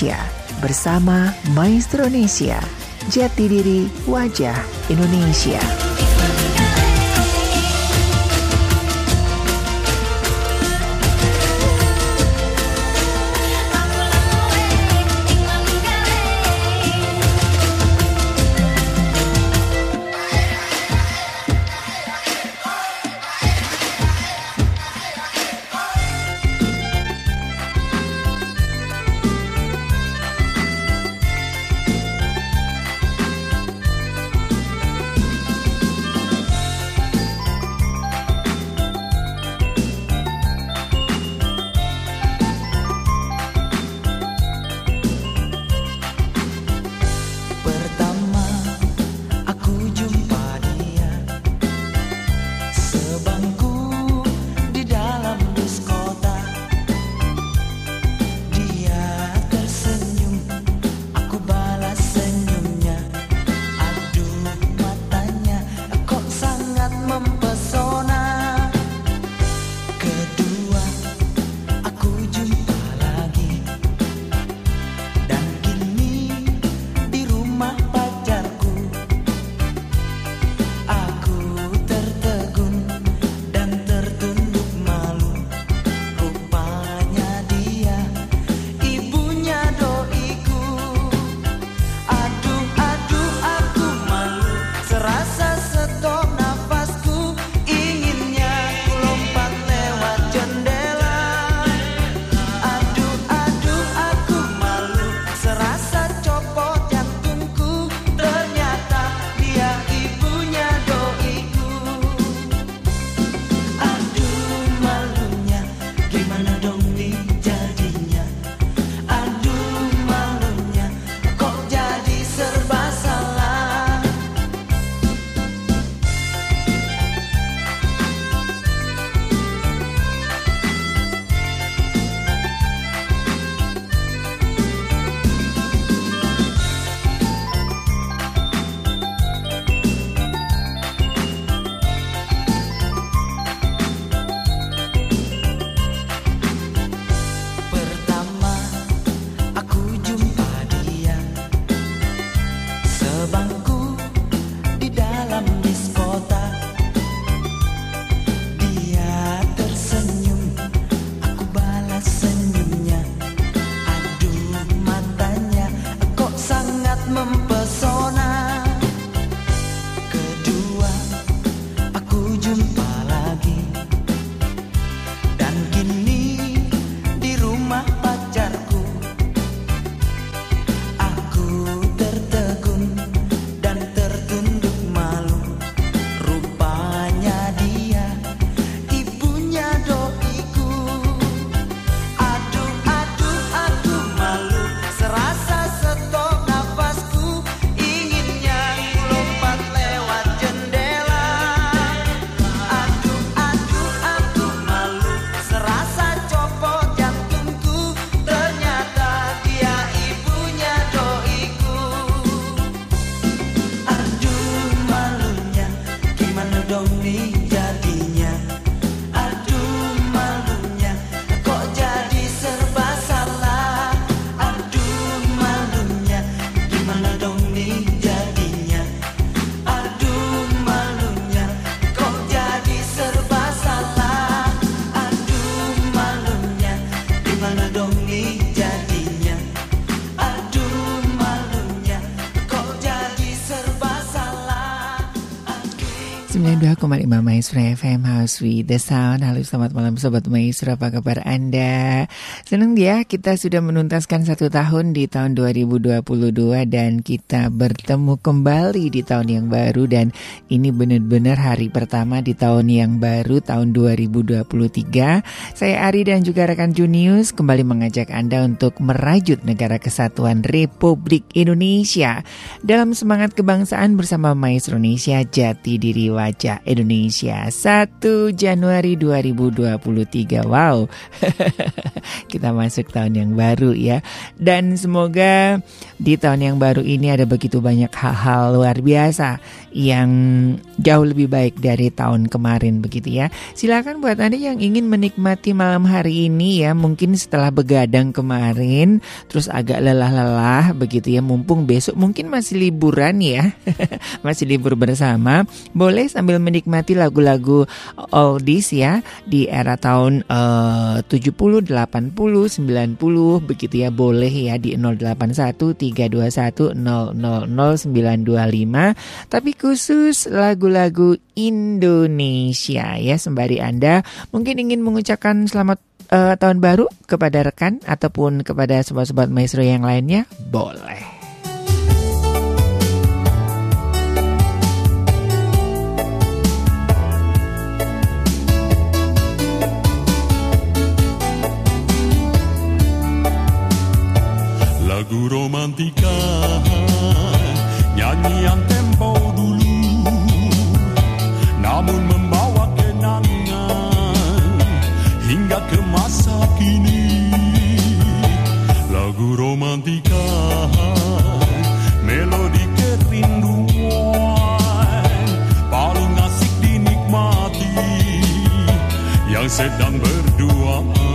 Indonesia bersama Maestro Indonesia. Jati diri wajah Indonesia. 92,5 Maestro FM House with the Sound Halo selamat malam Sobat Maestro Apa kabar Anda? Senang ya kita sudah menuntaskan satu tahun di tahun 2022 Dan kita bertemu kembali di tahun yang baru Dan ini benar-benar hari pertama di tahun yang baru Tahun 2023 Saya Ari dan juga rekan Junius Kembali mengajak Anda untuk merajut Negara Kesatuan Republik Indonesia. Dalam semangat kebangsaan bersama Maestro Indonesia Jati Diri Wajah Indonesia. 1 Januari 2023 Wow Kita masuk tahun yang baru ya. Dan semoga di tahun yang baru ini ada begitu banyak hal-hal luar biasa Yang jauh lebih baik dari tahun kemarin begitu ya. Silakan buat Anda yang ingin menikmati malam hari ini ya. Mungkin setelah begadang kemarin Terus agak lelah-lelah begitu ya. Mumpung besok mungkin masih liburan ya. Masih libur bersama. Boleh sambil menikmati lagu-lagu oldies ya di era tahun uh, 70, 80, 90 begitu ya boleh ya di 081 321 000925 tapi khusus lagu-lagu Indonesia ya sembari Anda mungkin ingin mengucapkan selamat uh, tahun baru kepada rekan ataupun kepada sobat-sobat maestro yang lainnya boleh. Lagu romantika Nyanyian tempo dulu Namun membawa kenangan Hingga ke masa kini. Lagu romantika Melodi kerinduan Paling asik dinikmati Yang sedang berduaan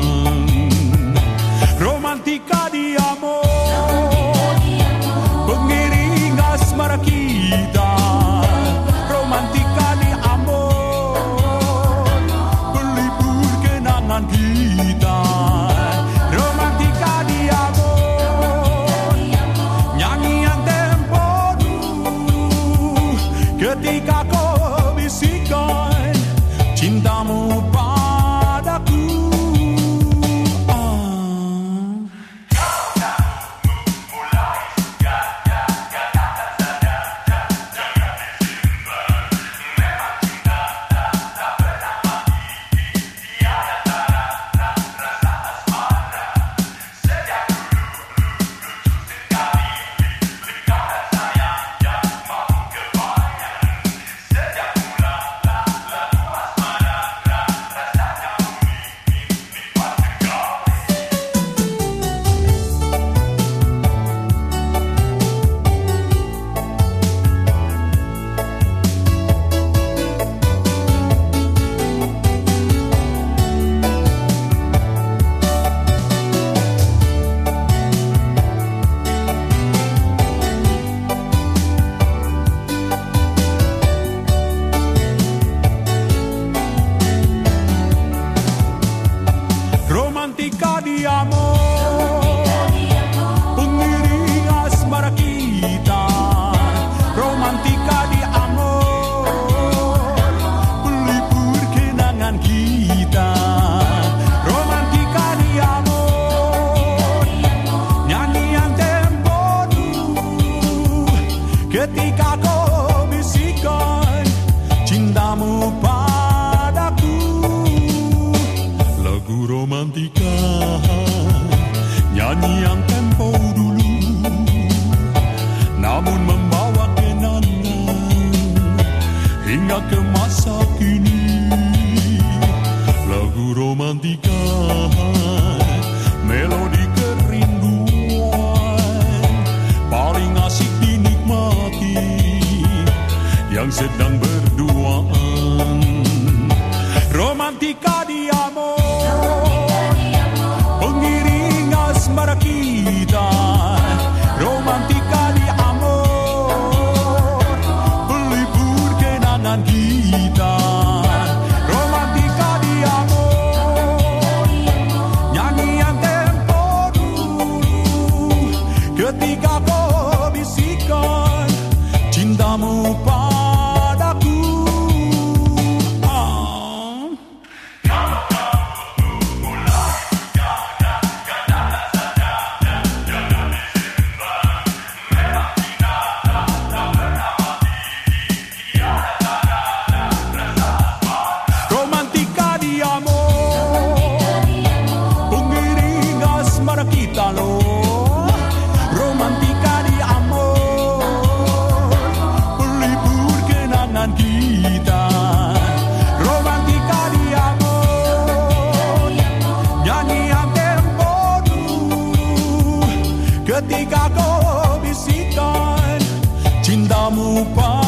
ketika kau bisikan cintamu padaku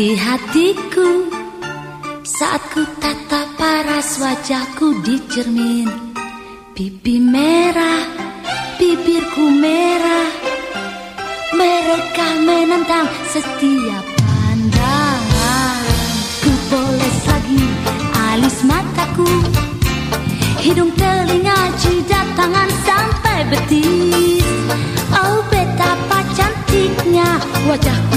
di hatiku. Saat ku tatap paras wajahku di cermin. Pipi merah, bibirku merah. Mereka menentang setiap pandangan. Ku poles lagi alis mataku. Hidung telinga jidat tangan sampai betis. Oh betapa cantiknya wajahku.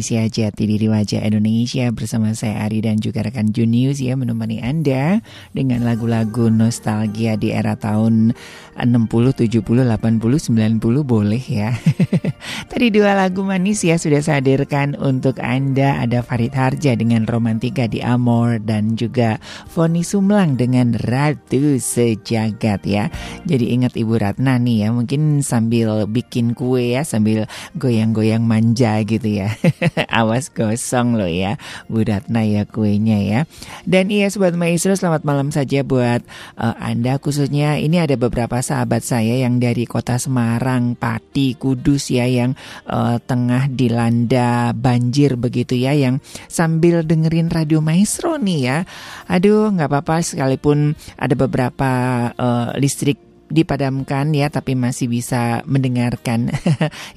Indonesia Jati Diri Wajah Indonesia Bersama saya Ari dan juga rekan Junius ya Menemani Anda dengan lagu-lagu nostalgia di era tahun 60, 70, 80, 90 boleh ya Tadi dua lagu manis ya sudah saya hadirkan untuk Anda. Ada Farid Harja dengan Romantika di Amor Dan juga Foni Sumlang dengan Ratu Sejagat ya. Jadi ingat Ibu Ratna nih ya Mungkin sambil bikin kue ya sambil goyang-goyang manja gitu ya. Awas gosong loh ya Bu Ratna ya kuenya ya. Dan iya Sobat Maestro selamat malam saja buat uh, Anda. Khususnya ini ada beberapa sahabat saya yang dari kota Semarang Pati Kudus ya yang uh, tengah dilanda banjir begitu ya yang sambil dengerin radio Maestro nih ya. Aduh nggak apa-apa sekalipun ada beberapa uh, listrik dipadamkan ya tapi masih bisa mendengarkan.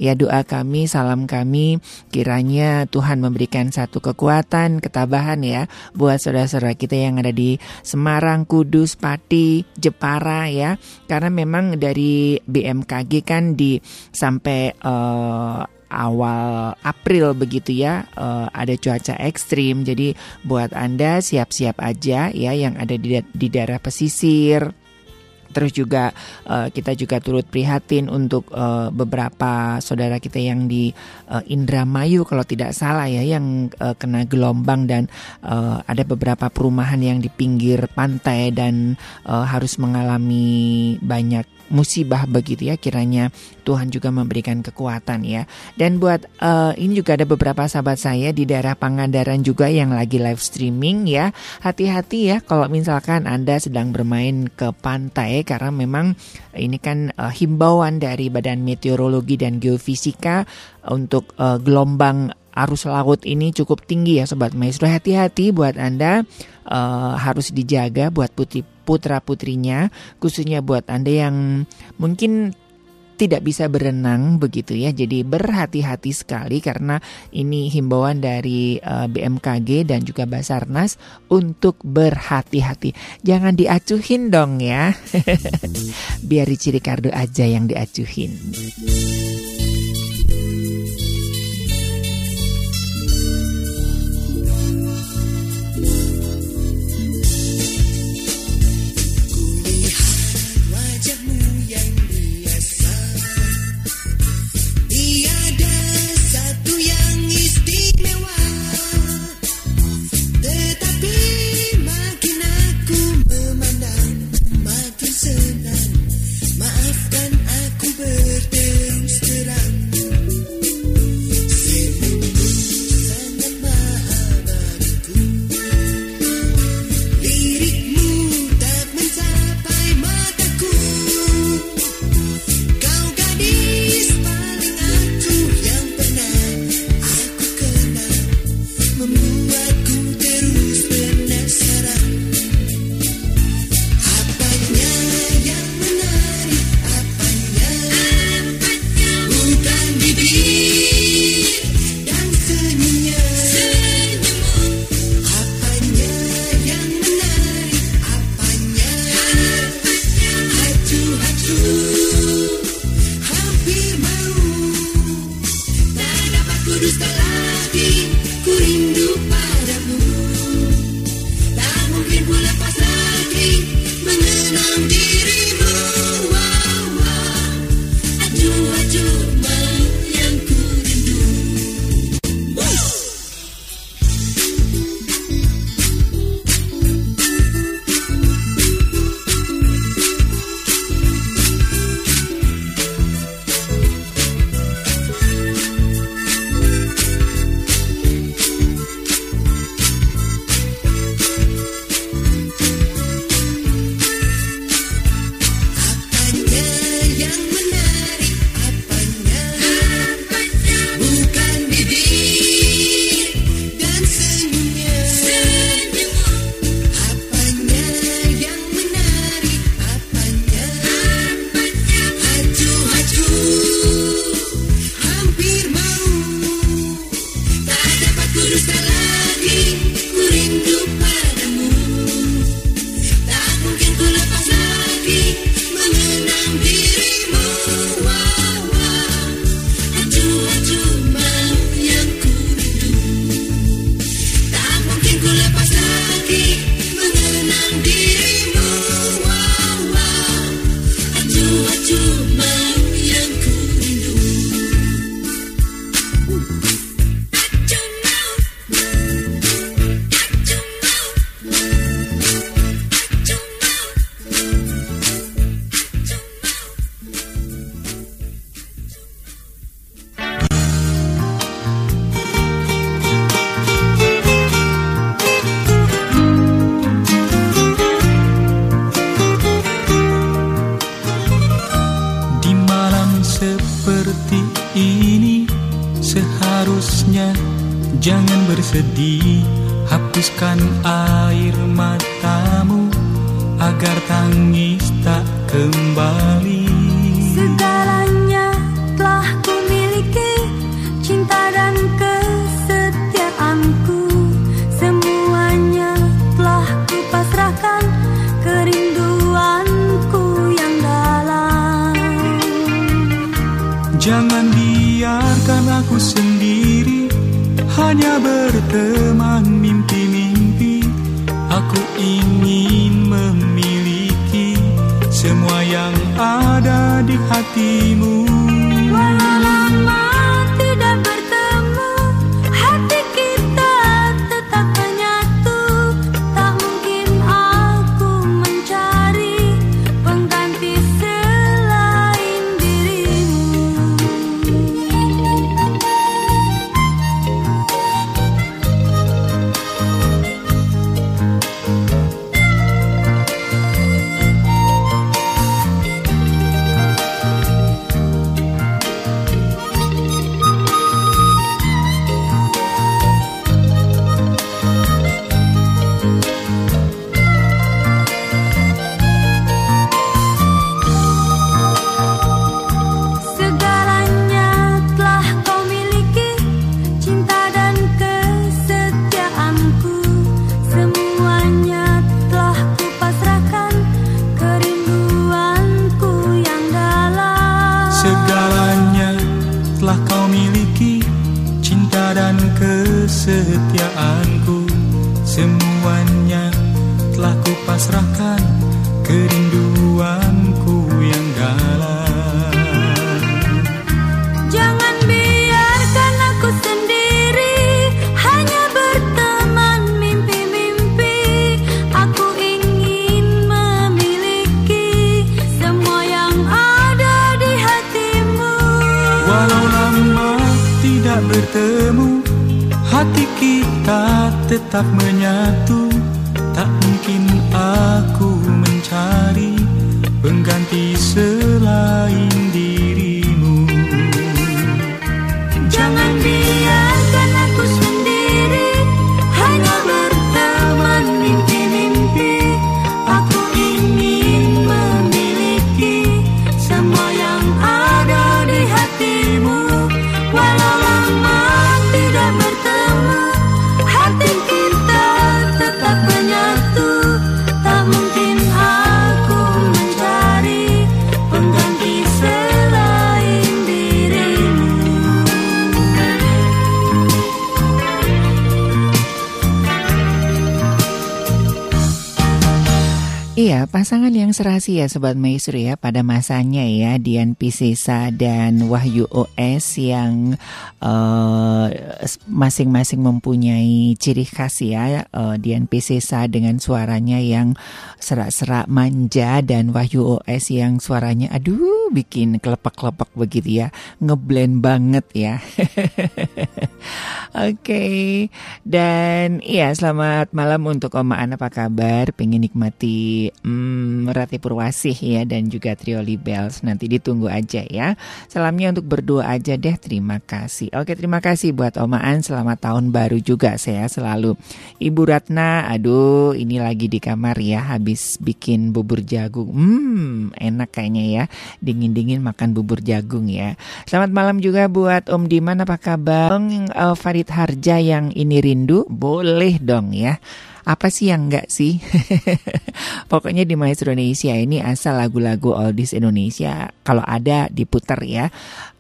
Ya doa kami salam kami kiranya Tuhan memberikan satu kekuatan ketabahan ya buat saudara-saudara kita yang ada di Semarang Kudus Pati Jepara ya. Karena memang dari BMKG kan di sampai uh, awal April begitu ya uh, ada cuaca ekstrim. Jadi buat anda siap-siap aja ya yang ada di, di daerah pesisir Terus juga uh, kita juga turut prihatin untuk uh, beberapa saudara kita yang di uh, Indramayu kalau tidak salah ya yang uh, kena gelombang dan uh, ada beberapa perumahan yang di pinggir pantai dan uh, harus mengalami banyak musibah begitu ya. Kiranya Tuhan juga memberikan kekuatan ya. Dan buat uh, ini juga ada beberapa sahabat saya di daerah Pangandaran juga yang lagi live streaming ya. Hati-hati ya kalau misalkan anda sedang bermain ke pantai karena memang ini kan uh, himbauan dari Badan Meteorologi dan Geofisika untuk uh, gelombang arus laut ini cukup tinggi ya sobat maestro hati-hati buat anda uh, harus dijaga buat putih putra putrinya khususnya buat anda yang mungkin tidak bisa berenang begitu ya. Jadi berhati-hati sekali karena ini himbauan dari uh, BMKG dan juga Basarnas untuk berhati-hati. Jangan diacuhin dong ya. Biar Ricci Ricardo aja yang diacuhin. Serasi ya Sobat Maestro ya pada masanya ya Dian Piscesa dan Wahyu OS yang eh, masing-masing uh, mempunyai ciri khas ya uh, Dian Piscesa dengan suaranya yang serak-serak manja dan Wahyu OS yang suaranya aduh bikin kelepak-kelepak begitu ya ngeblend banget ya okay. dan iya selamat malam untuk Oma Ana apa kabar pengen nikmati hmm, Rati Purwasih ya dan juga Trio Libels. Nanti ditunggu aja ya. Salamnya untuk berdua aja deh. Terima kasih. Oke, terima kasih buat Omaan. Selamat tahun baru juga saya selalu. Ibu Ratna, aduh ini lagi di kamar ya habis bikin bubur jagung. Hmm, enak kayaknya ya. Dingin-dingin makan bubur jagung ya. Selamat malam juga buat Om Diman apa kabar? Uh, Farid Harja yang ini rindu? Boleh dong ya. Apa sih yang enggak sih? Pokoknya di Maestro Indonesia ini asal lagu-lagu oldies Indonesia kalau ada diputar ya.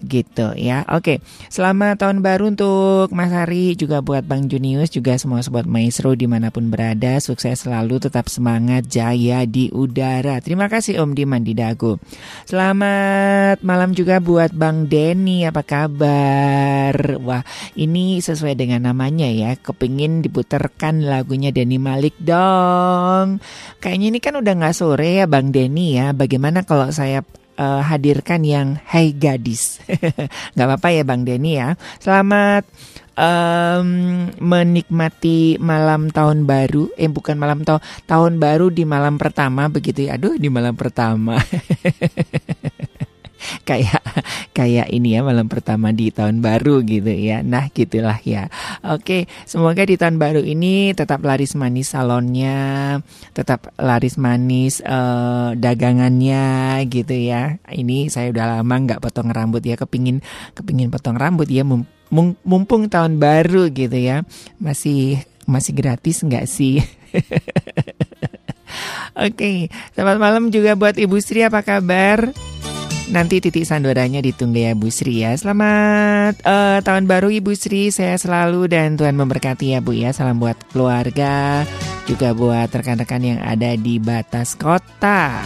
Gitu ya. Oke, selamat tahun baru untuk Mas Hari juga buat Bang Junius juga semua sobat Maestro di mana pun berada. Sukses selalu, tetap semangat, jaya di udara. Terima kasih Om Diman di Dago. Selamat malam juga buat Bang Denny, apa kabar? Wah, ini sesuai dengan namanya ya. Kepingin diputarkan lagunya Denny Denny Malik dong. Kayaknya ini kan udah nggak sore ya Bang Denny ya. Bagaimana kalau saya uh, hadirkan yang Hai Gadis? Gak apa-apa ya Bang Denny ya. Selamat um, menikmati malam tahun baru. Eh bukan malam tahun tahun baru di malam pertama begitu ya. Aduh di malam pertama. kayak kayak ini ya malam pertama di tahun baru gitu ya. Nah, gitulah ya. Oke, semoga di tahun baru ini tetap laris manis salonnya, tetap laris manis uh, dagangannya gitu ya. Ini saya udah lama nggak potong rambut ya, kepingin kepingin potong rambut ya mumpung tahun baru gitu ya. Masih masih gratis nggak sih? Oke, okay. selamat malam juga buat Ibu Sri apa kabar? Nanti titik sandoranya ditunggu ya Bu Sri ya. Selamat uh, tahun baru Ibu Sri, saya selalu dan Tuhan memberkati ya Bu ya. Salam buat keluarga, juga buat rekan-rekan yang ada di batas kota.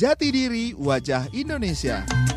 Jati diri wajah Indonesia.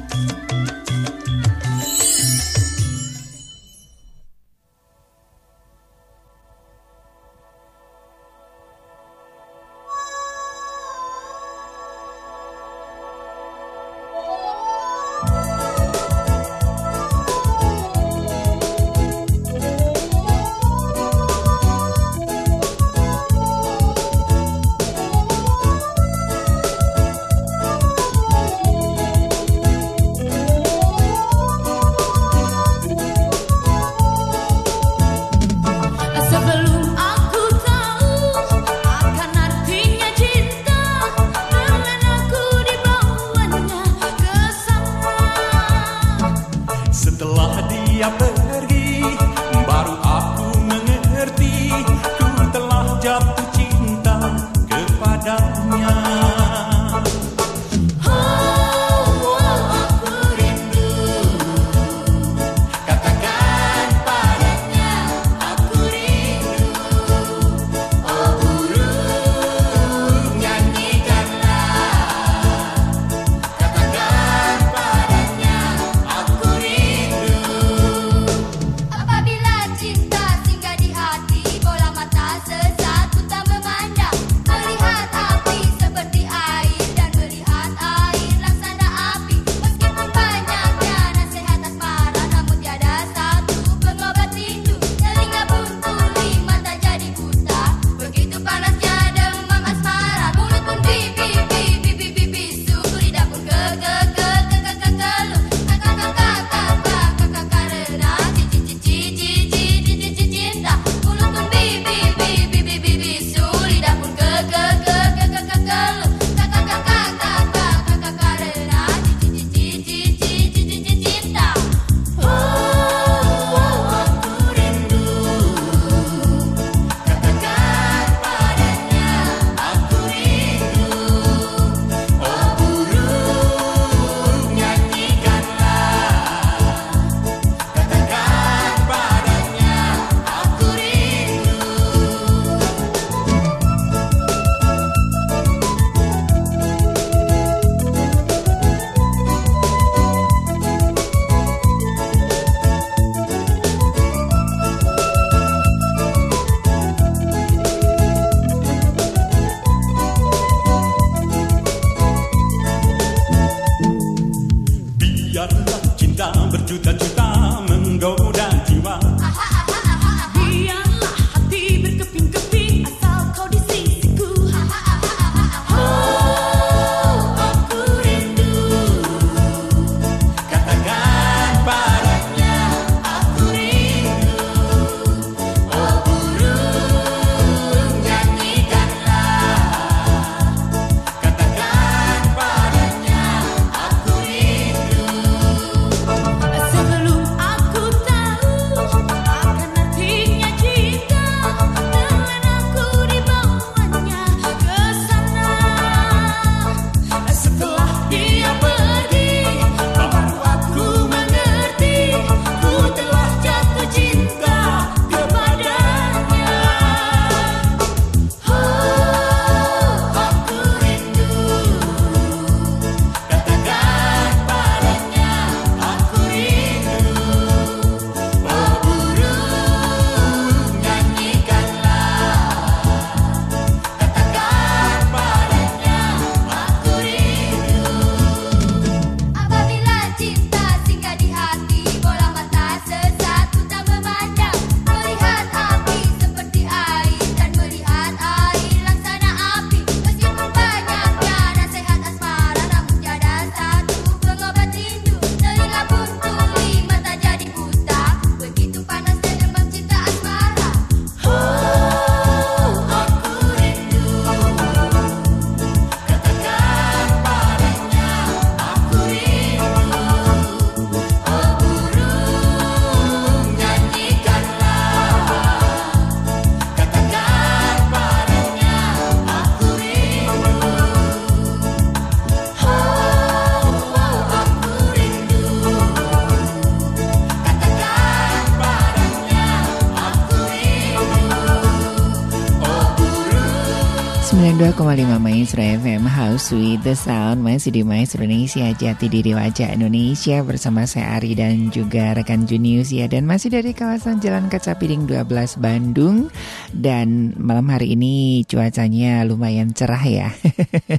92,5 Maestro FM House with the Sound. Masih di Maestro Indonesia Jati diri wajah Indonesia Bersama saya Ari dan juga rekan Junius ya. Dan masih dari kawasan Jalan Kaca Piring 12 Bandung. Dan malam hari ini cuacanya lumayan cerah ya.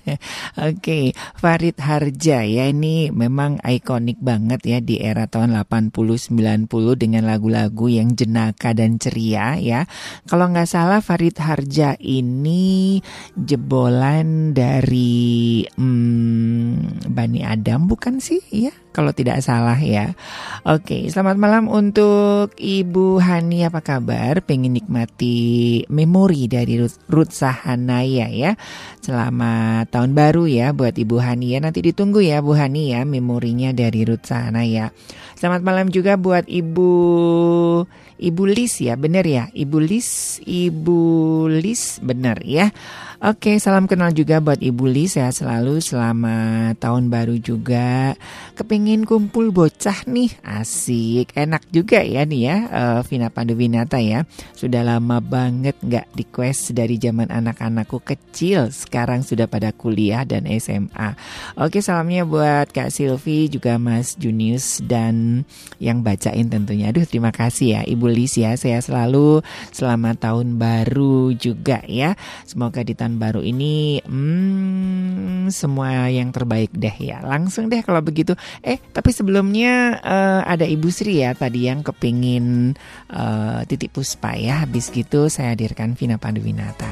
Oke Farid Harja ya. Ini memang ikonik banget ya Di era tahun 80-90 Dengan lagu-lagu yang jenaka dan ceria ya. Kalau nggak salah Farid Harja ini jebolan dari hmm, Bani Adam bukan sih? Ya kalau tidak salah ya. Oke, selamat malam untuk Ibu Hani apa kabar? Pengen nikmati memori dari Ruth, Sahanaya ya. Selamat tahun baru ya buat Ibu Hani ya. Nanti ditunggu ya Bu Hani ya memorinya dari Ruth Sahanaya. Selamat malam juga buat Ibu Ibu Lis ya, bener ya? Ibu Lis, Ibu Lis, bener ya. Oke, salam kenal juga buat Ibu Lis ya selalu selamat tahun baru juga. Kepingin kumpul bocah nih, asik, enak juga ya nih ya, eh, Vina Panduwinata ya. Sudah lama banget nggak di quest dari zaman anak-anakku kecil, sekarang sudah pada kuliah dan SMA. Oke, salamnya buat Kak Silvi juga Mas Junius dan yang bacain tentunya. Aduh, terima kasih ya Ibu Lis ya. Saya selalu selamat tahun baru juga ya. Semoga di tahun baru ini hmm, semua yang terbaik deh ya. Langsung deh kalau begitu. Eh, tapi sebelumnya eh, ada Ibu Sri ya tadi yang kepingin eh, titik puspa ya. Habis gitu saya hadirkan Vina Panduwinata.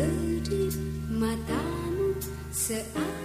Kedip matamu saat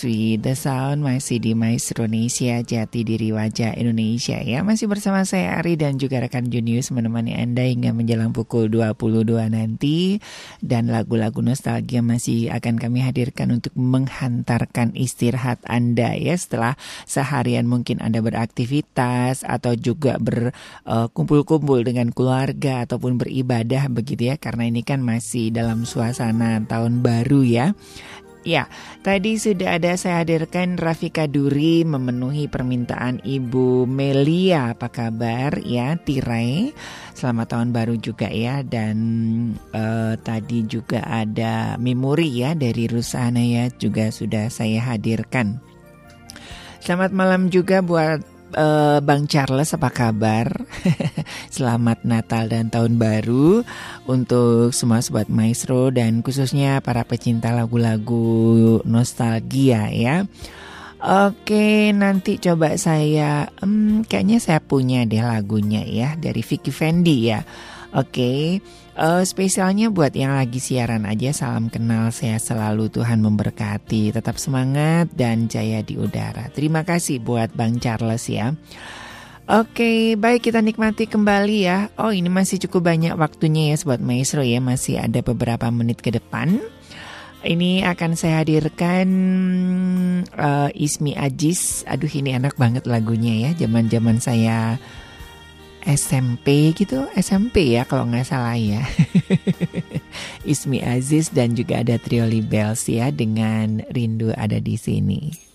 With the Sound masih di Maestro Indonesia Jati Diri Wajah Indonesia ya. Masih bersama saya Ari dan juga rekan Junius menemani Anda hingga menjelang pukul 22 nanti. Dan lagu-lagu nostalgia masih akan kami hadirkan untuk menghantarkan istirahat Anda ya. Setelah seharian mungkin Anda beraktivitas atau juga berkumpul-kumpul dengan keluarga ataupun beribadah begitu ya. Karena ini kan masih dalam suasana tahun baru ya. Ya, tadi sudah ada saya hadirkan Rafika Duri memenuhi permintaan Ibu Melia. Apa kabar ya, Tirai? Selamat tahun baru juga ya. Dan eh, tadi juga ada memori ya dari Rusana ya juga sudah saya hadirkan. Selamat malam juga buat eh, Bang Charles apa kabar? Selamat Natal dan Tahun Baru untuk semua sobat maestro dan khususnya para pecinta lagu-lagu nostalgia ya. Oke, nanti coba saya hmm, kayaknya saya punya deh lagunya ya dari Vicky Fendi ya. Oke, eh, spesialnya buat yang lagi siaran aja salam kenal saya selalu Tuhan memberkati. Tetap semangat dan jaya di udara. Terima kasih buat Bang Charles ya. Oke, baik kita nikmati kembali ya. Oh, ini masih cukup banyak waktunya ya Sobat Maestro ya. Masih ada beberapa menit ke depan. Ini akan saya hadirkan eh, Ismi Ajis. Aduh ini enak banget lagunya ya. Zaman-zaman saya SMP gitu, SMP ya kalau nggak salah ya. Ismi Aziz dan juga ada Trio Libels ya dengan Rindu ada di sini.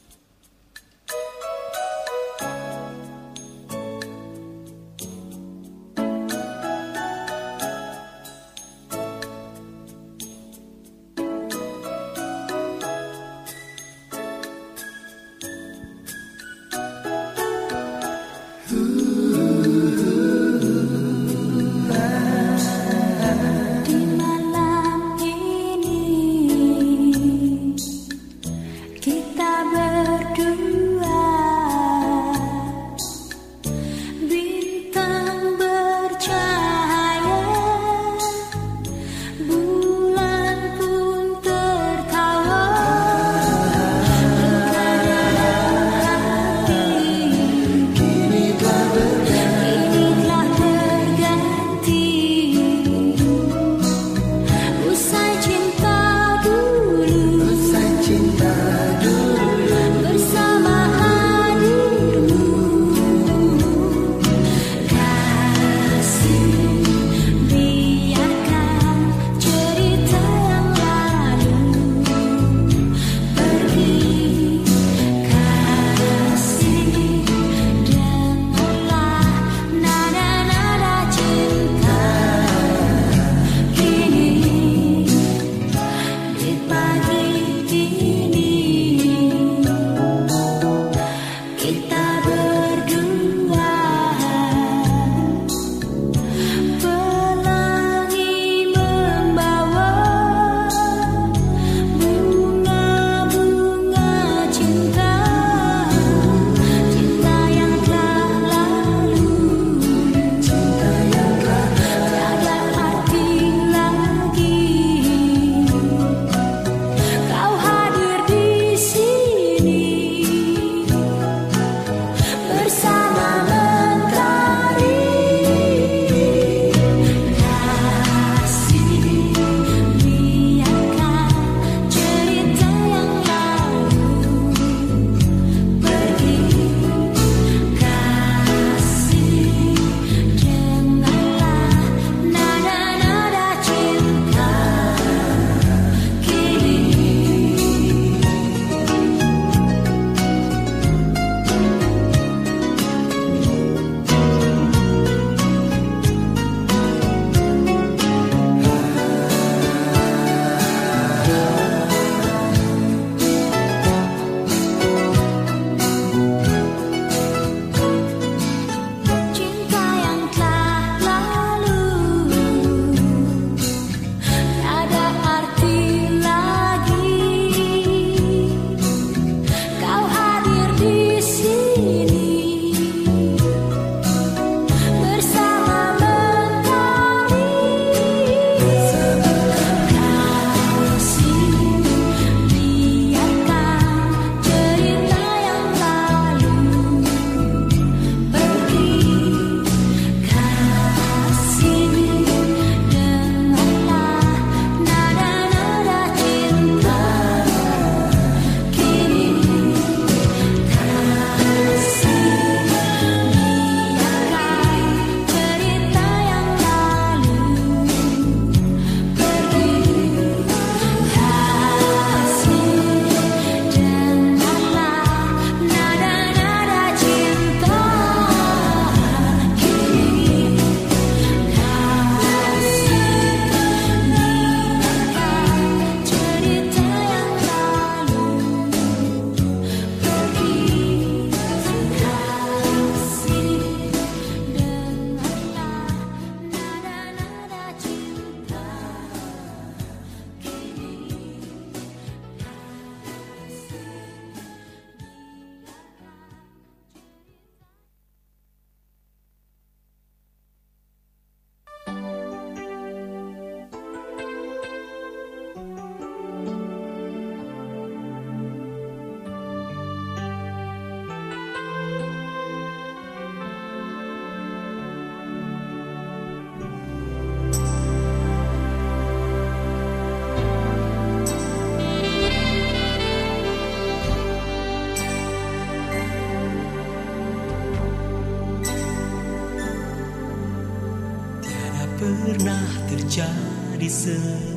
Terjadi seperti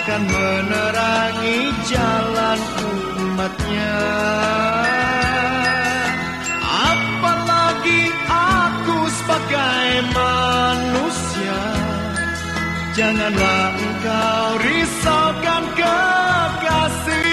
akan menerangi jalan umatnya. Apalagi aku sebagai manusia, janganlah engkau risaukan kekasih.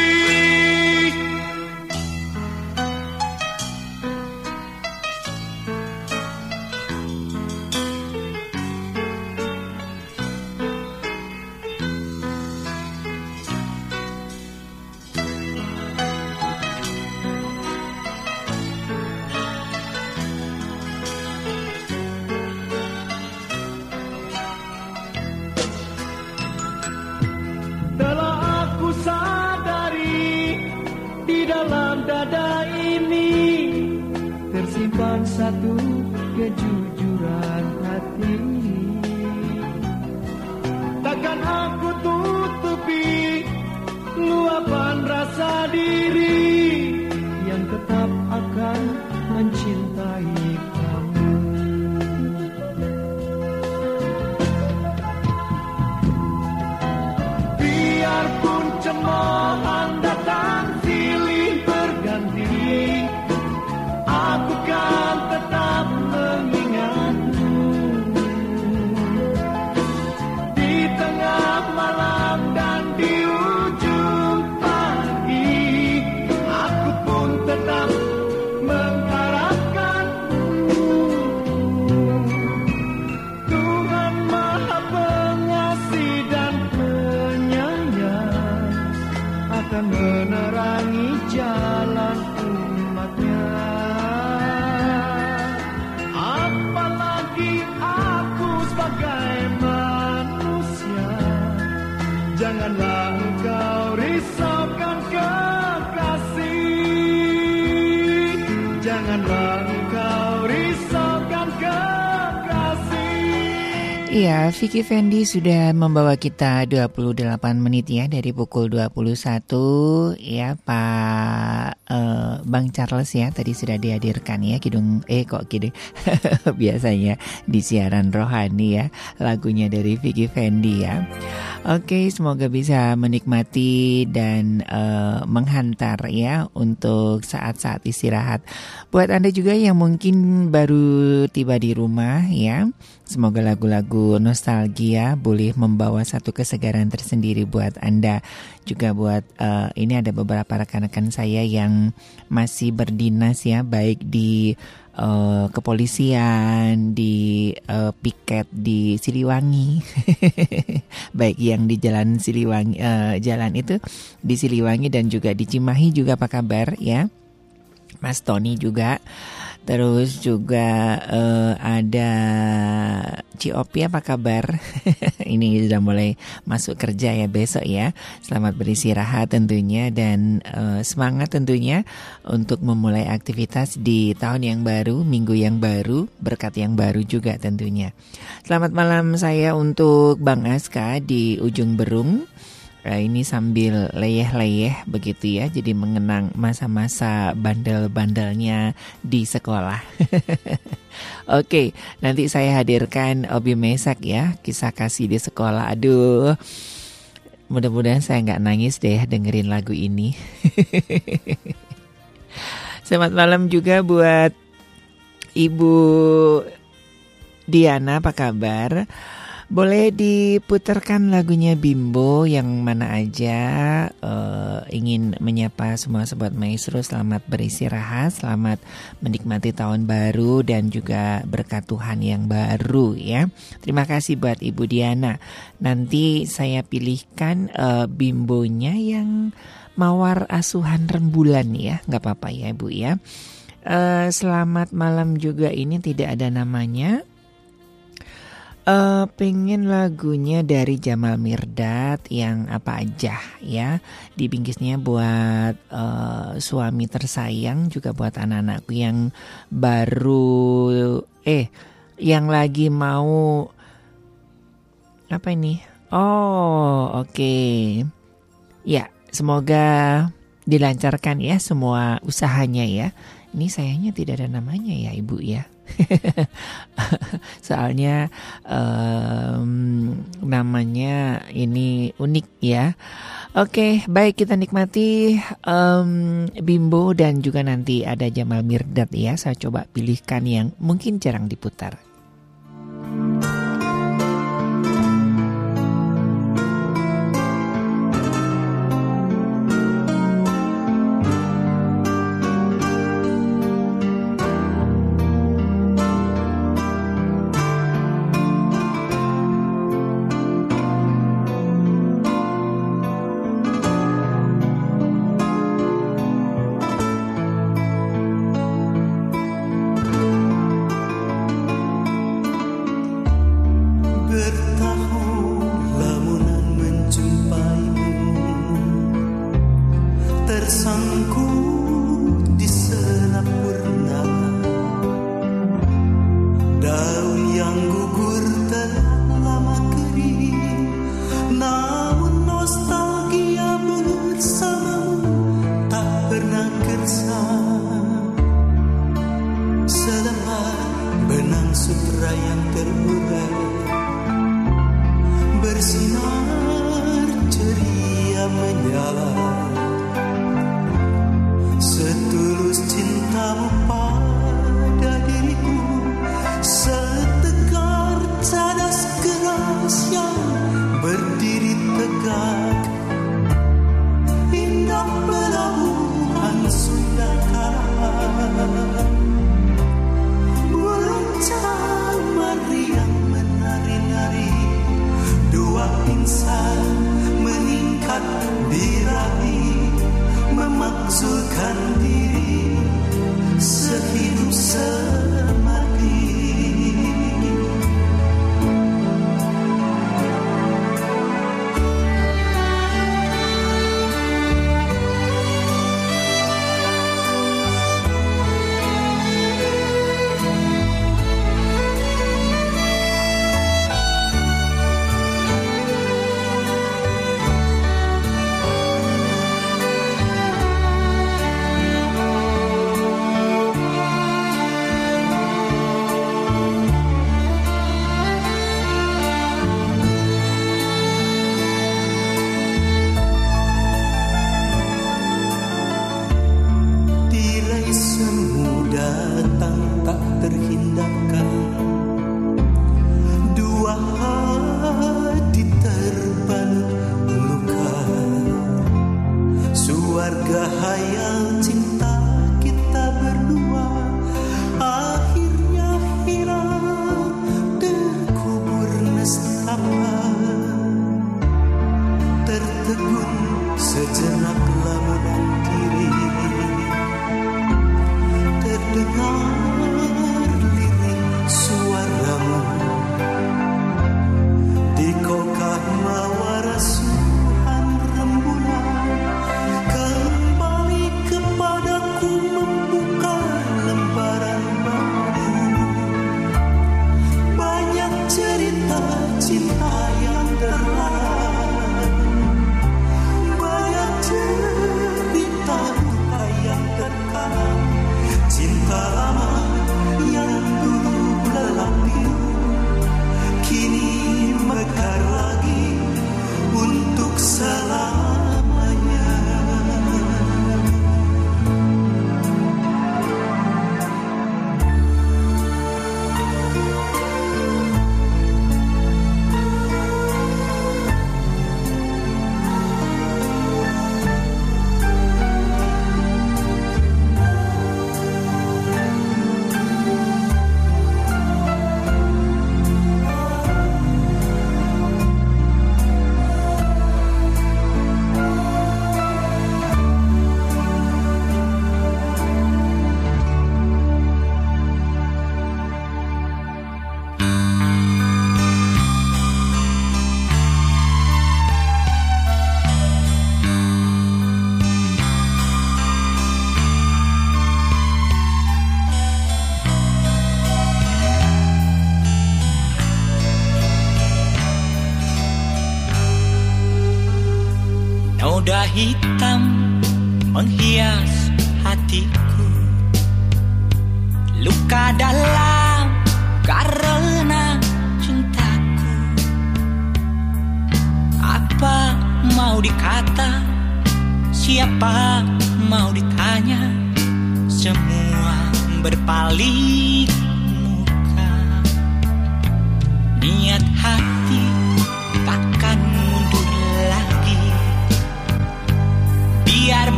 Iya, Vicky Fendi sudah membawa kita 28 menit ya dari pukul 21 ya Pak eh, Bang Charles ya tadi sudah dihadirkan ya Kidung eh kok kidung biasanya di siaran rohani ya lagunya dari Vicky Fendi ya. Oke, semoga bisa menikmati dan eh, menghantar ya untuk saat-saat istirahat. Buat Anda juga yang mungkin baru tiba di rumah ya, semoga lagu-lagu nostalgia boleh membawa satu kesegaran tersendiri buat Anda. Juga buat eh, ini ada beberapa rekan-rekan saya yang masih berdinas ya, baik di eh, kepolisian, di eh, piket di Siliwangi, baik yang di Jalan Siliwangi, eh, jalan itu di Siliwangi dan juga di Cimahi juga apa kabar ya? Mas Tony juga Terus juga eh, ada Ciopi apa kabar? Ini sudah mulai masuk kerja ya besok ya. Selamat beristirahat tentunya dan eh, semangat tentunya untuk memulai aktivitas di tahun yang baru, minggu yang baru, berkat yang baru juga tentunya. Selamat malam saya untuk Bang Aska di ujung Berung. Nah, ini sambil leyeh-leyeh begitu ya, jadi mengenang masa-masa bandel-bandelnya di sekolah. Oke, nanti saya hadirkan Obi Mesak ya, kisah kasih di sekolah. Aduh, mudah-mudahan saya nggak nangis deh dengerin lagu ini. Selamat malam juga buat Ibu Diana, apa kabar? Boleh diputarkan lagunya Bimbo yang mana aja uh, ingin menyapa semua sobat maestro selamat beristirahat, selamat menikmati tahun baru dan juga berkat Tuhan yang baru ya. Terima kasih buat Ibu Diana. Nanti saya pilihkan uh, Bimbonya yang mawar asuhan rembulan ya, nggak apa-apa ya Bu ya. Uh, selamat malam juga ini tidak ada namanya Uh, pengen lagunya dari Jamal Mirdad yang apa aja ya. Di bingkisnya buat uh, suami tersayang juga buat anak-anakku yang baru eh yang lagi mau apa ini? Oh oke. Okay. ya semoga dilancarkan ya semua usahanya ya. Ini sayangnya tidak ada namanya ya ibu ya Soalnya um, namanya ini unik ya. Oke, baik kita nikmati um, Bimbo dan juga nanti ada Jamal Mirdad ya. Saya coba pilihkan yang mungkin jarang diputar.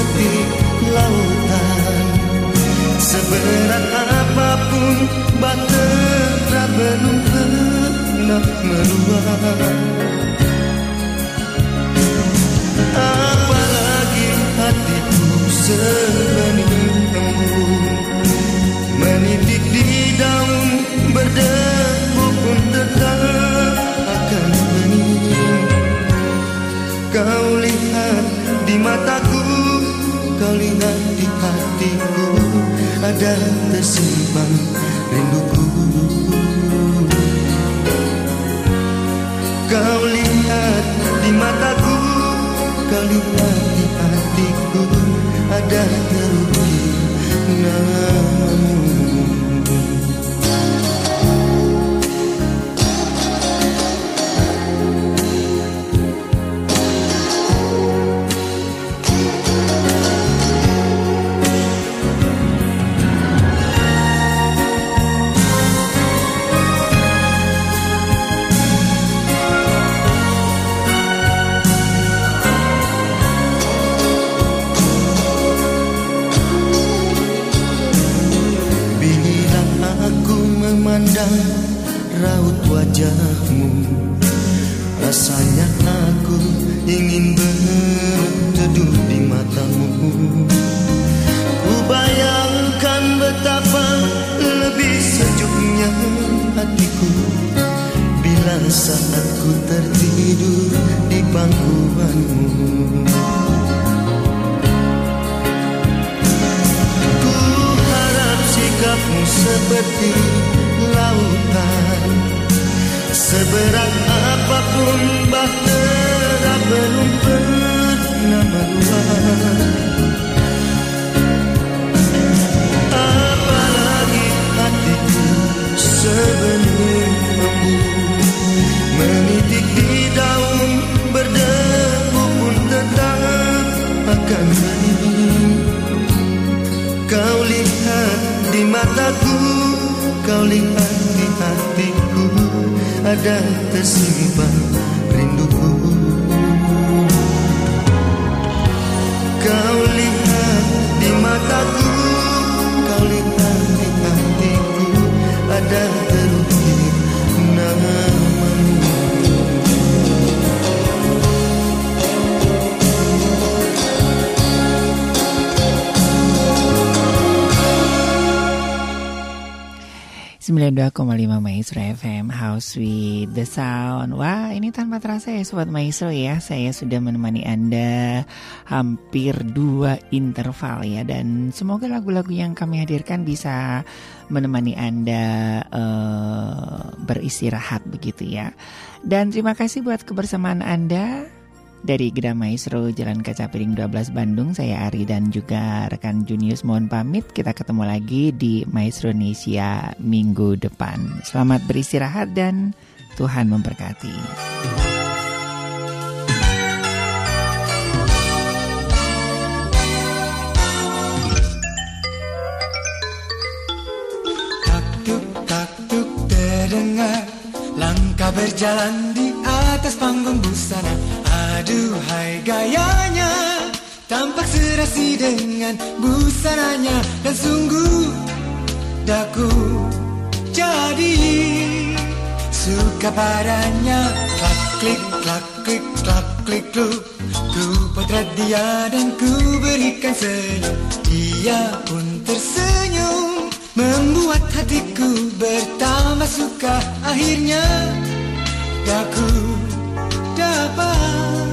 seperti lautan. Seberat apa pun batera belum pernah meluap. Apalagi hatiku sebening embun Menitik di daun berdebu pun tetap hatiku Ada tersimpan rinduku. Kau lihat di mataku Kau lihat di hatiku Ada terukir namamu Maestro FM House with the Sound. Wah ini tanpa terasa ya Sobat Maestro ya. Saya sudah menemani Anda hampir dua interval ya. Dan semoga lagu-lagu yang kami hadirkan bisa menemani Anda eh, beristirahat begitu ya. Dan terima kasih buat kebersamaan Anda dari Gedang Maestro Jalan Kaca Piring 12 Bandung Saya Ari dan juga rekan Junius mohon pamit. Kita ketemu lagi di Maestro Indonesia minggu depan. Selamat beristirahat dan Tuhan memberkati. Taktuk taktuk terdengar Langkah berjalan di atas panggung busana Aduhai gayanya. Tampak serasi dengan busananya Dan sungguh daku jadi Suka padanya. Klak klik klak klik klak klik kluk. Ku potret dia dan ku berikan senyum. Dia pun tersenyum Membuat hatiku bertambah suka. Akhirnya daku dapat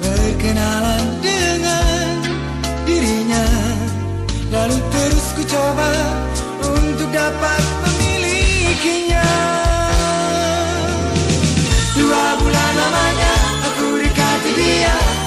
Berkenalan dengan dirinya? Lalu terus ku coba untuk dapat memilikinya. Dua bulan lamanya aku dekati dia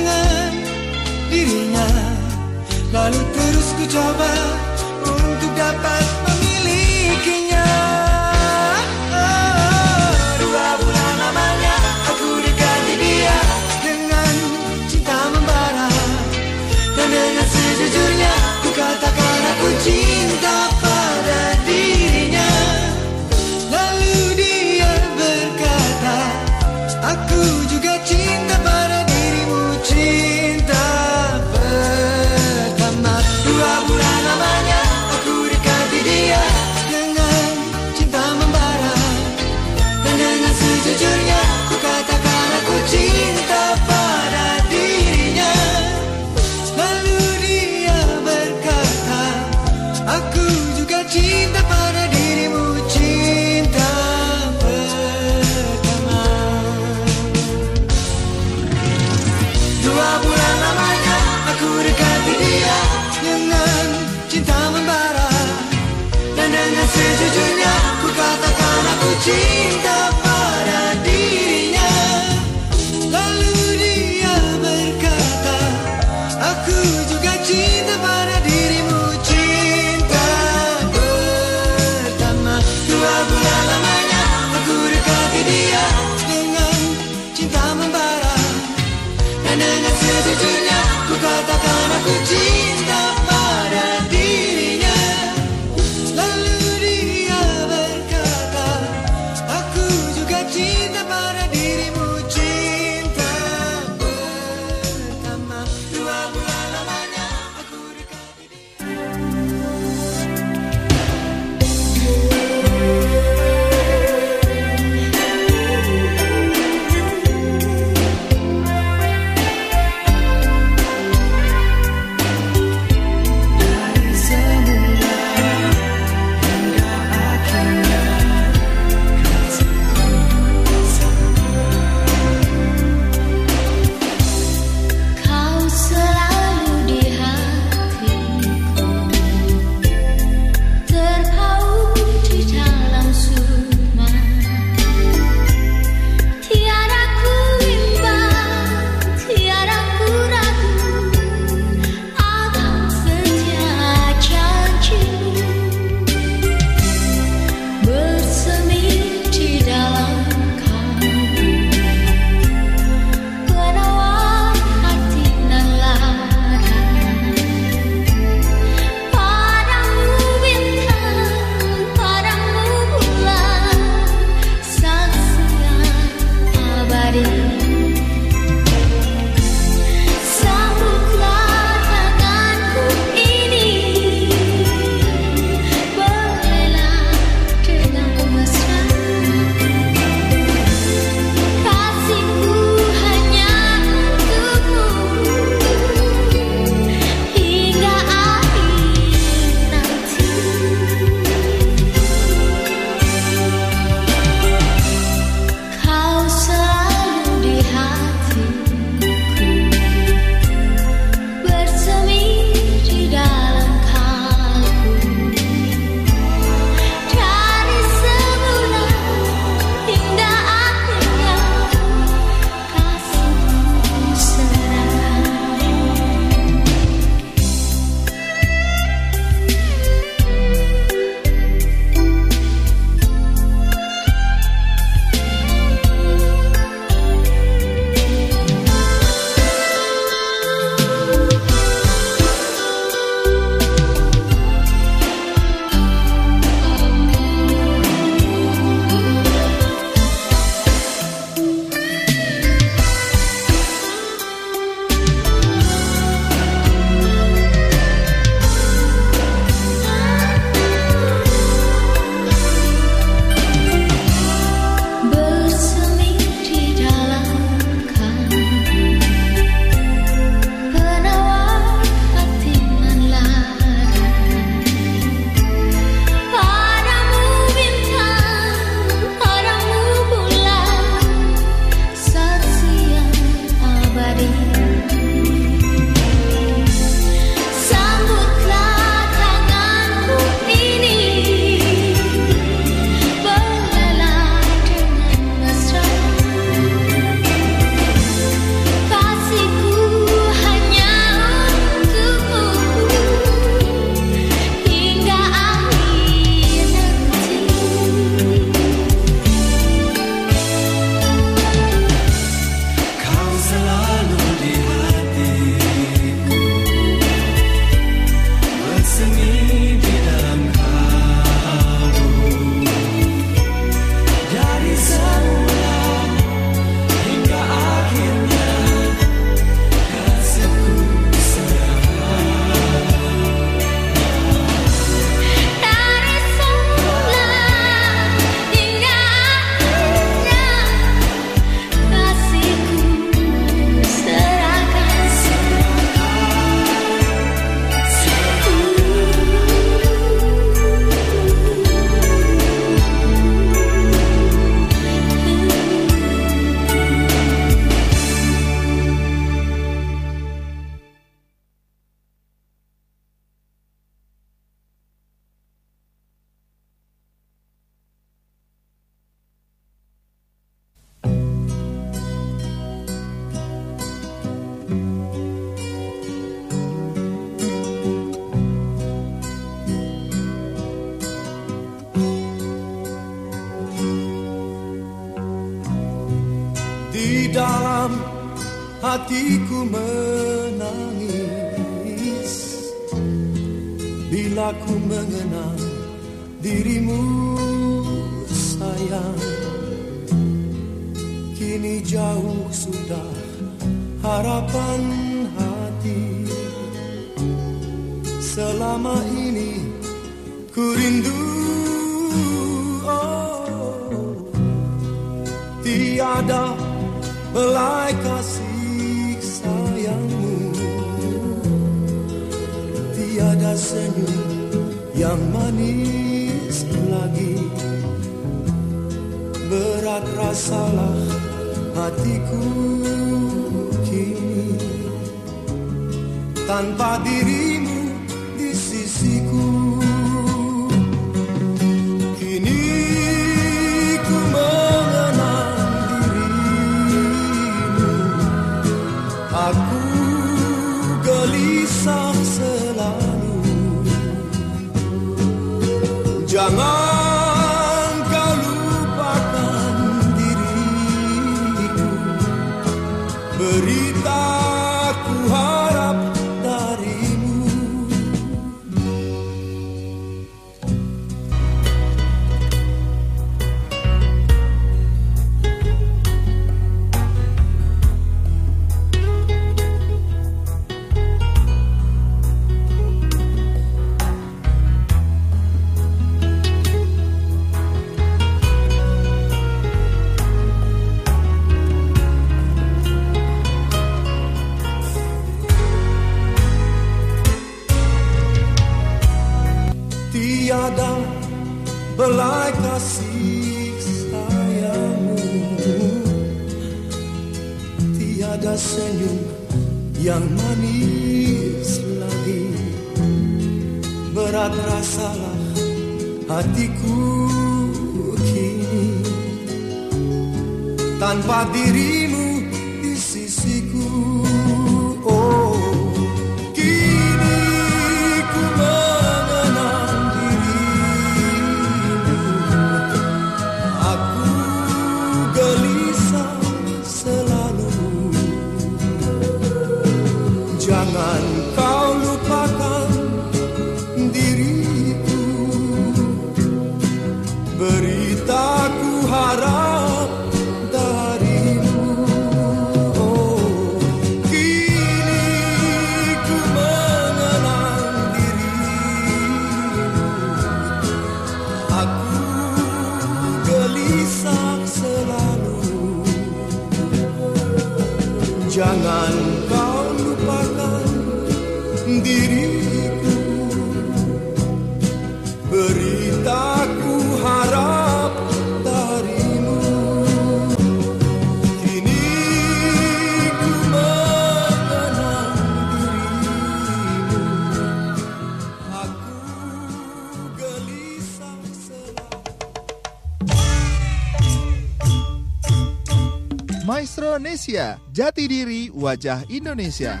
Maestro Nesia, jati diri wajah Indonesia.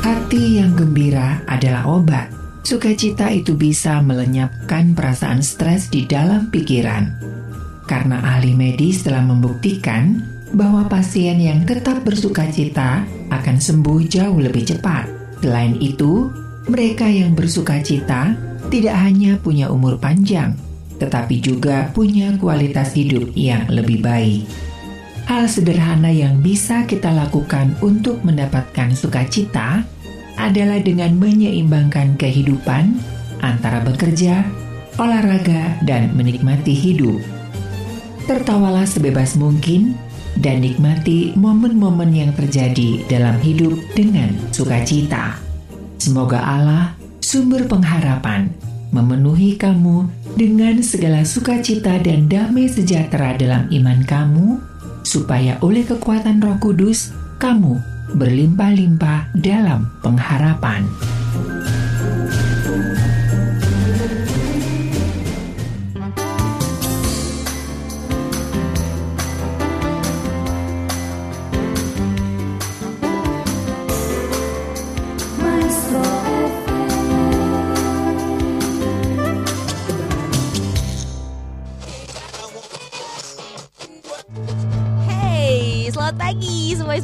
Hati yang gembira adalah obat. Sukacita itu bisa melenyapkan perasaan stres di dalam pikiran. Karena ahli medis telah membuktikan bahwa pasien yang tetap bersukacita akan sembuh jauh lebih cepat. Selain itu, mereka yang bersukacita tidak hanya punya umur panjang, tetapi juga punya kualitas hidup yang lebih baik. Hal sederhana yang bisa kita lakukan untuk mendapatkan sukacita adalah dengan menyeimbangkan kehidupan antara bekerja, olahraga, dan menikmati hidup. Tertawalah sebebas mungkin dan nikmati momen-momen yang terjadi dalam hidup dengan sukacita. Semoga Allah, sumber pengharapan, memenuhi kamu dengan segala sukacita dan damai sejahtera dalam iman kamu, supaya oleh kekuatan Roh Kudus kamu berlimpah-limpah dalam pengharapan.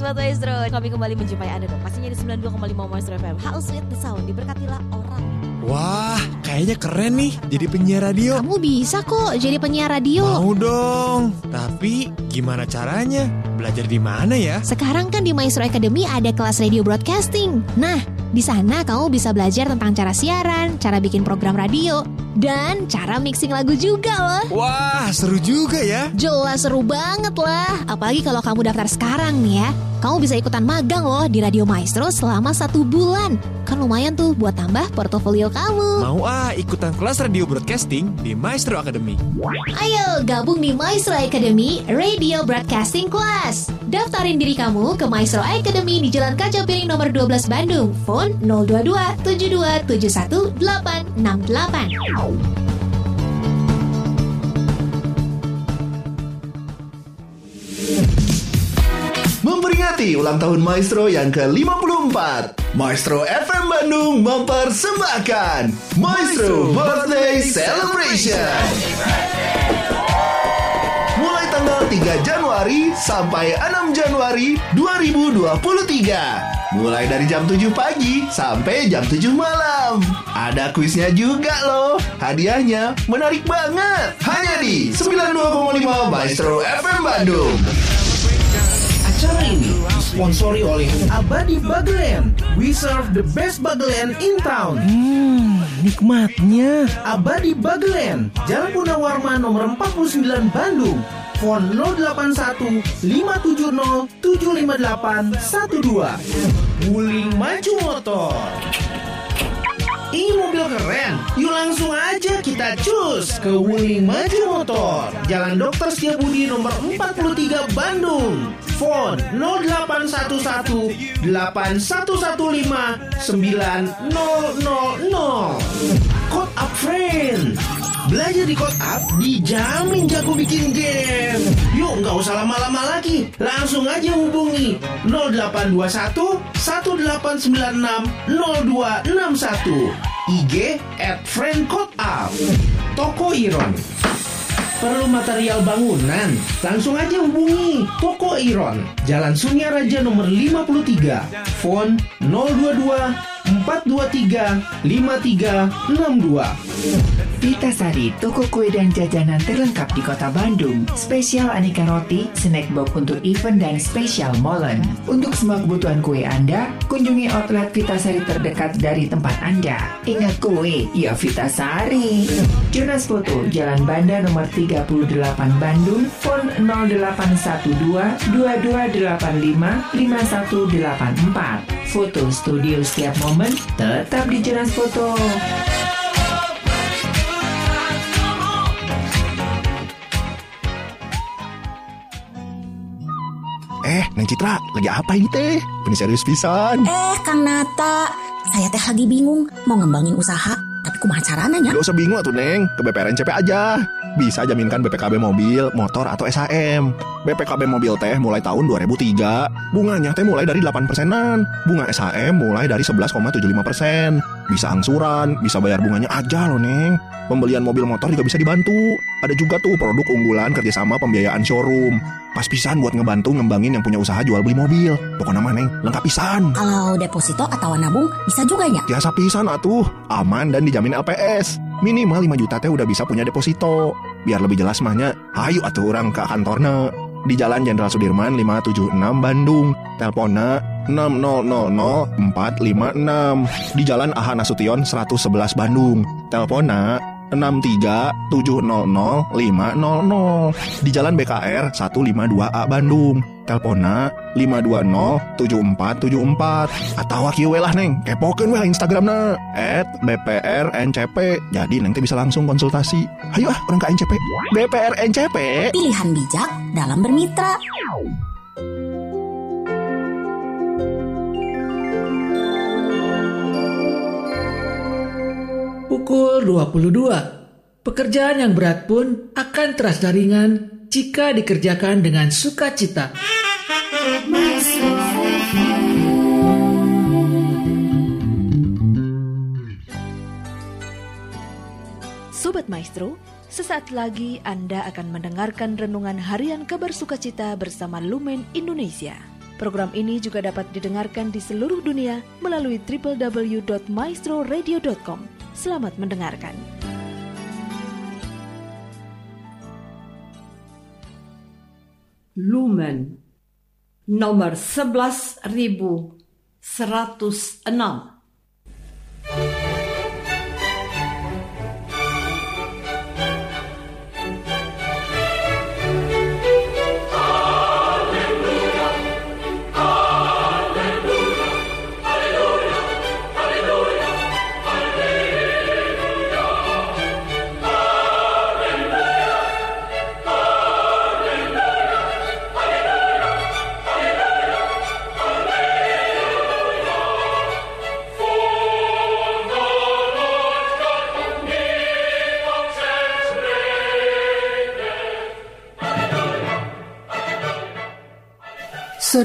Sobat Maestro Kami kembali menjumpai Anda dong Pastinya di 92,5 Maestro FM How sweet the sound Diberkatilah orang Wah, kayaknya keren nih jadi penyiar radio. Kamu bisa kok jadi penyiar radio. Mau dong. Tapi gimana caranya? Belajar di mana ya? Sekarang kan di Maestro Academy ada kelas radio broadcasting. Nah, di sana kamu bisa belajar tentang cara siaran, cara bikin program radio, dan cara mixing lagu juga loh. Wah, seru juga ya. Jelas seru banget lah. Apalagi kalau kamu daftar sekarang nih ya. Kamu bisa ikutan magang loh di Radio Maestro selama satu bulan. Kan lumayan tuh buat tambah portofolio kamu. Mau ah ikutan kelas radio broadcasting di Maestro Academy. Ayo gabung di Maestro Academy Radio Broadcasting Class. Daftarin diri kamu ke Maestro Academy di Jalan Kaca Piring nomor 12 Bandung. Phone 022 7271 868. Memperingati ulang tahun Maestro yang ke-54 Maestro FM Bandung mempersembahkan Maestro Birthday Celebration 3 Januari sampai 6 Januari 2023 Mulai dari jam 7 pagi sampai jam 7 malam Ada kuisnya juga loh Hadiahnya menarik banget Hanya di 92,5 Maestro FM Bandung Acara ini disponsori oleh Abadi Bagelen. We serve the best Bagelen in town. Hmm, nikmatnya. Abadi Bagelen, Jalan Gunawarman nomor 49 Bandung. Phone 081 570 758 12. Wuling Maju Motor. Ini mobil keren, yuk langsung aja kita cus ke Wuling Maju Motor. Jalan Dokter Setiabudi nomor 43 Bandung. Phone 0811 8115 9000 Code Up Friend Belajar di Code Up dijamin jago bikin game. Yuk nggak usah lama-lama lagi. Langsung aja hubungi 0821 1896 0261 IG at friend code up. Toko Iron. Perlu material bangunan? Langsung aja hubungi Toko Iron. Jalan Sunya Raja nomor 53 Phone 022 423 5362 Vita Sari, toko kue dan jajanan terlengkap di kota Bandung. Spesial aneka roti, snack box untuk event dan spesial molen. Untuk semua kebutuhan kue Anda, kunjungi outlet Vita Sari terdekat dari tempat Anda. Ingat kue, ya Vita Sari. Jonas Foto, Jalan Banda nomor 38 Bandung, phone 0812 2285 5184. Foto studio setiap momen tetap di Jonas Foto. Eh, Neng Citra, lagi apa ini teh? Ini serius pisan. Eh, Kang Nata, saya teh lagi bingung mau ngembangin usaha, tapi kumaha caranya nya? Gak usah bingung tuh Neng, ke BPRNCP aja. Bisa jaminkan BPKB mobil, motor, atau SHM. BPKB mobil teh mulai tahun 2003. Bunganya teh mulai dari 8 persenan. Bunga SHM mulai dari 11,75 persen. Bisa angsuran, bisa bayar bunganya aja loh Neng. Pembelian mobil motor juga bisa dibantu. Ada juga tuh produk unggulan kerjasama pembiayaan showroom. Pas pisan buat ngebantu ngembangin yang punya usaha jual beli mobil. Pokoknya mah Neng, lengkap pisan. Kalau deposito atau nabung bisa juga ya? Biasa pisan atuh, aman dan dijamin LPS. Minimal 5 juta teh udah bisa punya deposito. Biar lebih jelas mahnya, ayo atuh orang ke kantorna. Di Jalan Jenderal Sudirman 576 Bandung. Teleponnya 6000456. Di Jalan Aha Nasution 111 Bandung. Teleponnya 637000500 di Jalan BKR 152A Bandung. Telpona 5207474 atau kieu we lah neng kepokeun at BPRNCP. Jadi nanti bisa langsung konsultasi. Ayo ah orang ke NCP. BPRNCP. Pilihan bijak dalam bermitra. Pukul 22. Pekerjaan yang berat pun akan terasa ringan jika dikerjakan dengan sukacita. Sobat Maestro, Sesaat lagi Anda akan mendengarkan renungan harian kabar sukacita bersama Lumen Indonesia. Program ini juga dapat didengarkan di seluruh dunia melalui www.maestroradio.com. Selamat mendengarkan. Lumen nomor 11106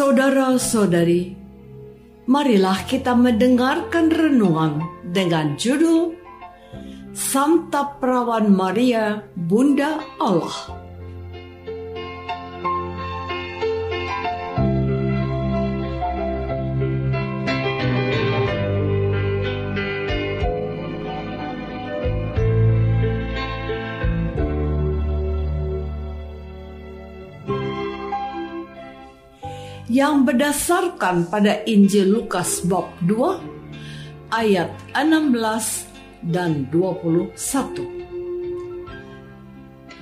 Saudara-saudari, marilah kita mendengarkan renungan dengan judul Santa Perawan Maria, Bunda Allah. Yang berdasarkan pada Injil Lukas bab 2 ayat 16 dan 21.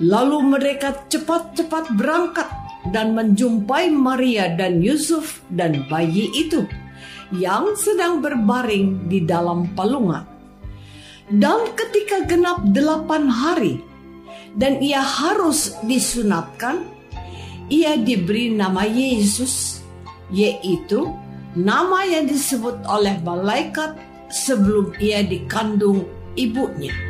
Lalu mereka cepat-cepat berangkat dan menjumpai Maria dan Yusuf dan bayi itu yang sedang berbaring di dalam palungan. Dan ketika genap delapan hari dan ia harus disunatkan, ia diberi nama Yesus yaitu nama yang disebut oleh malaikat sebelum ia dikandung ibunya.